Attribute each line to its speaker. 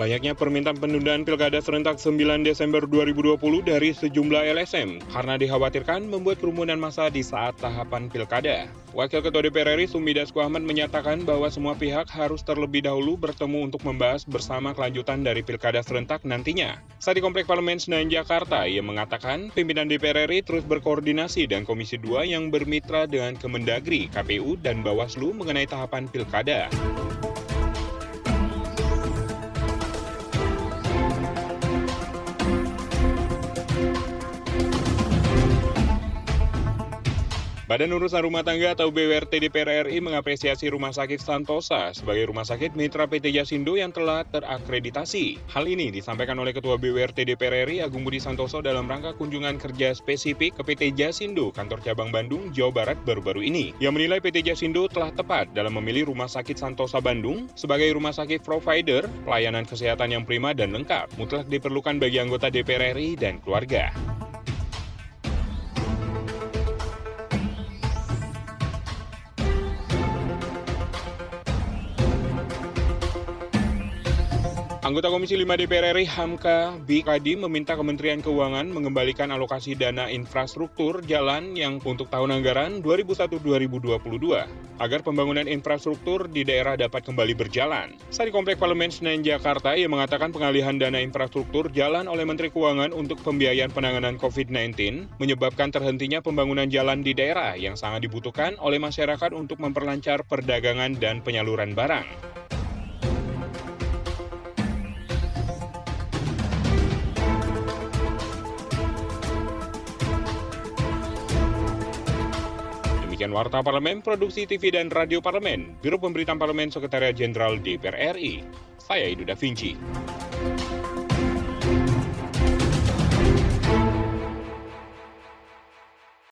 Speaker 1: Banyaknya permintaan penundaan Pilkada serentak 9 Desember 2020 dari sejumlah LSM karena dikhawatirkan membuat kerumunan massa di saat tahapan Pilkada. Wakil Ketua DPR RI Sumi Dasko menyatakan bahwa semua pihak harus terlebih dahulu bertemu untuk membahas bersama kelanjutan dari Pilkada serentak nantinya. Saat di Komplek Parlemen Senayan Jakarta, ia mengatakan pimpinan DPR RI terus berkoordinasi dan Komisi 2 yang bermitra dengan Kemendagri, KPU, dan Bawaslu mengenai tahapan Pilkada. Badan Urusan Rumah Tangga atau BWRT DPR RI mengapresiasi Rumah Sakit Santosa sebagai rumah sakit mitra PT Jasindo yang telah terakreditasi. Hal ini disampaikan oleh Ketua BWRT DPR RI Agung Budi Santoso dalam rangka kunjungan kerja spesifik ke PT Jasindo, kantor cabang Bandung, Jawa Barat baru-baru ini. Yang menilai PT Jasindo telah tepat dalam memilih Rumah Sakit Santosa Bandung sebagai rumah sakit provider, pelayanan kesehatan yang prima dan lengkap, mutlak diperlukan bagi anggota DPR RI dan keluarga. Anggota Komisi 5 DPR RI Hamka Bikadi meminta Kementerian Keuangan mengembalikan alokasi dana infrastruktur jalan yang untuk tahun anggaran 2001-2022 agar pembangunan infrastruktur di daerah dapat kembali berjalan. Saat di Komplek Parlemen Senayan Jakarta, ia mengatakan pengalihan dana infrastruktur jalan oleh Menteri Keuangan untuk pembiayaan penanganan COVID-19 menyebabkan terhentinya pembangunan jalan di daerah yang sangat dibutuhkan oleh masyarakat untuk memperlancar perdagangan dan penyaluran barang. Demikian Warta Parlemen, Produksi TV dan Radio Parlemen, Biro Pemberitaan Parlemen Sekretariat Jenderal DPR RI. Saya Idu Da Vinci.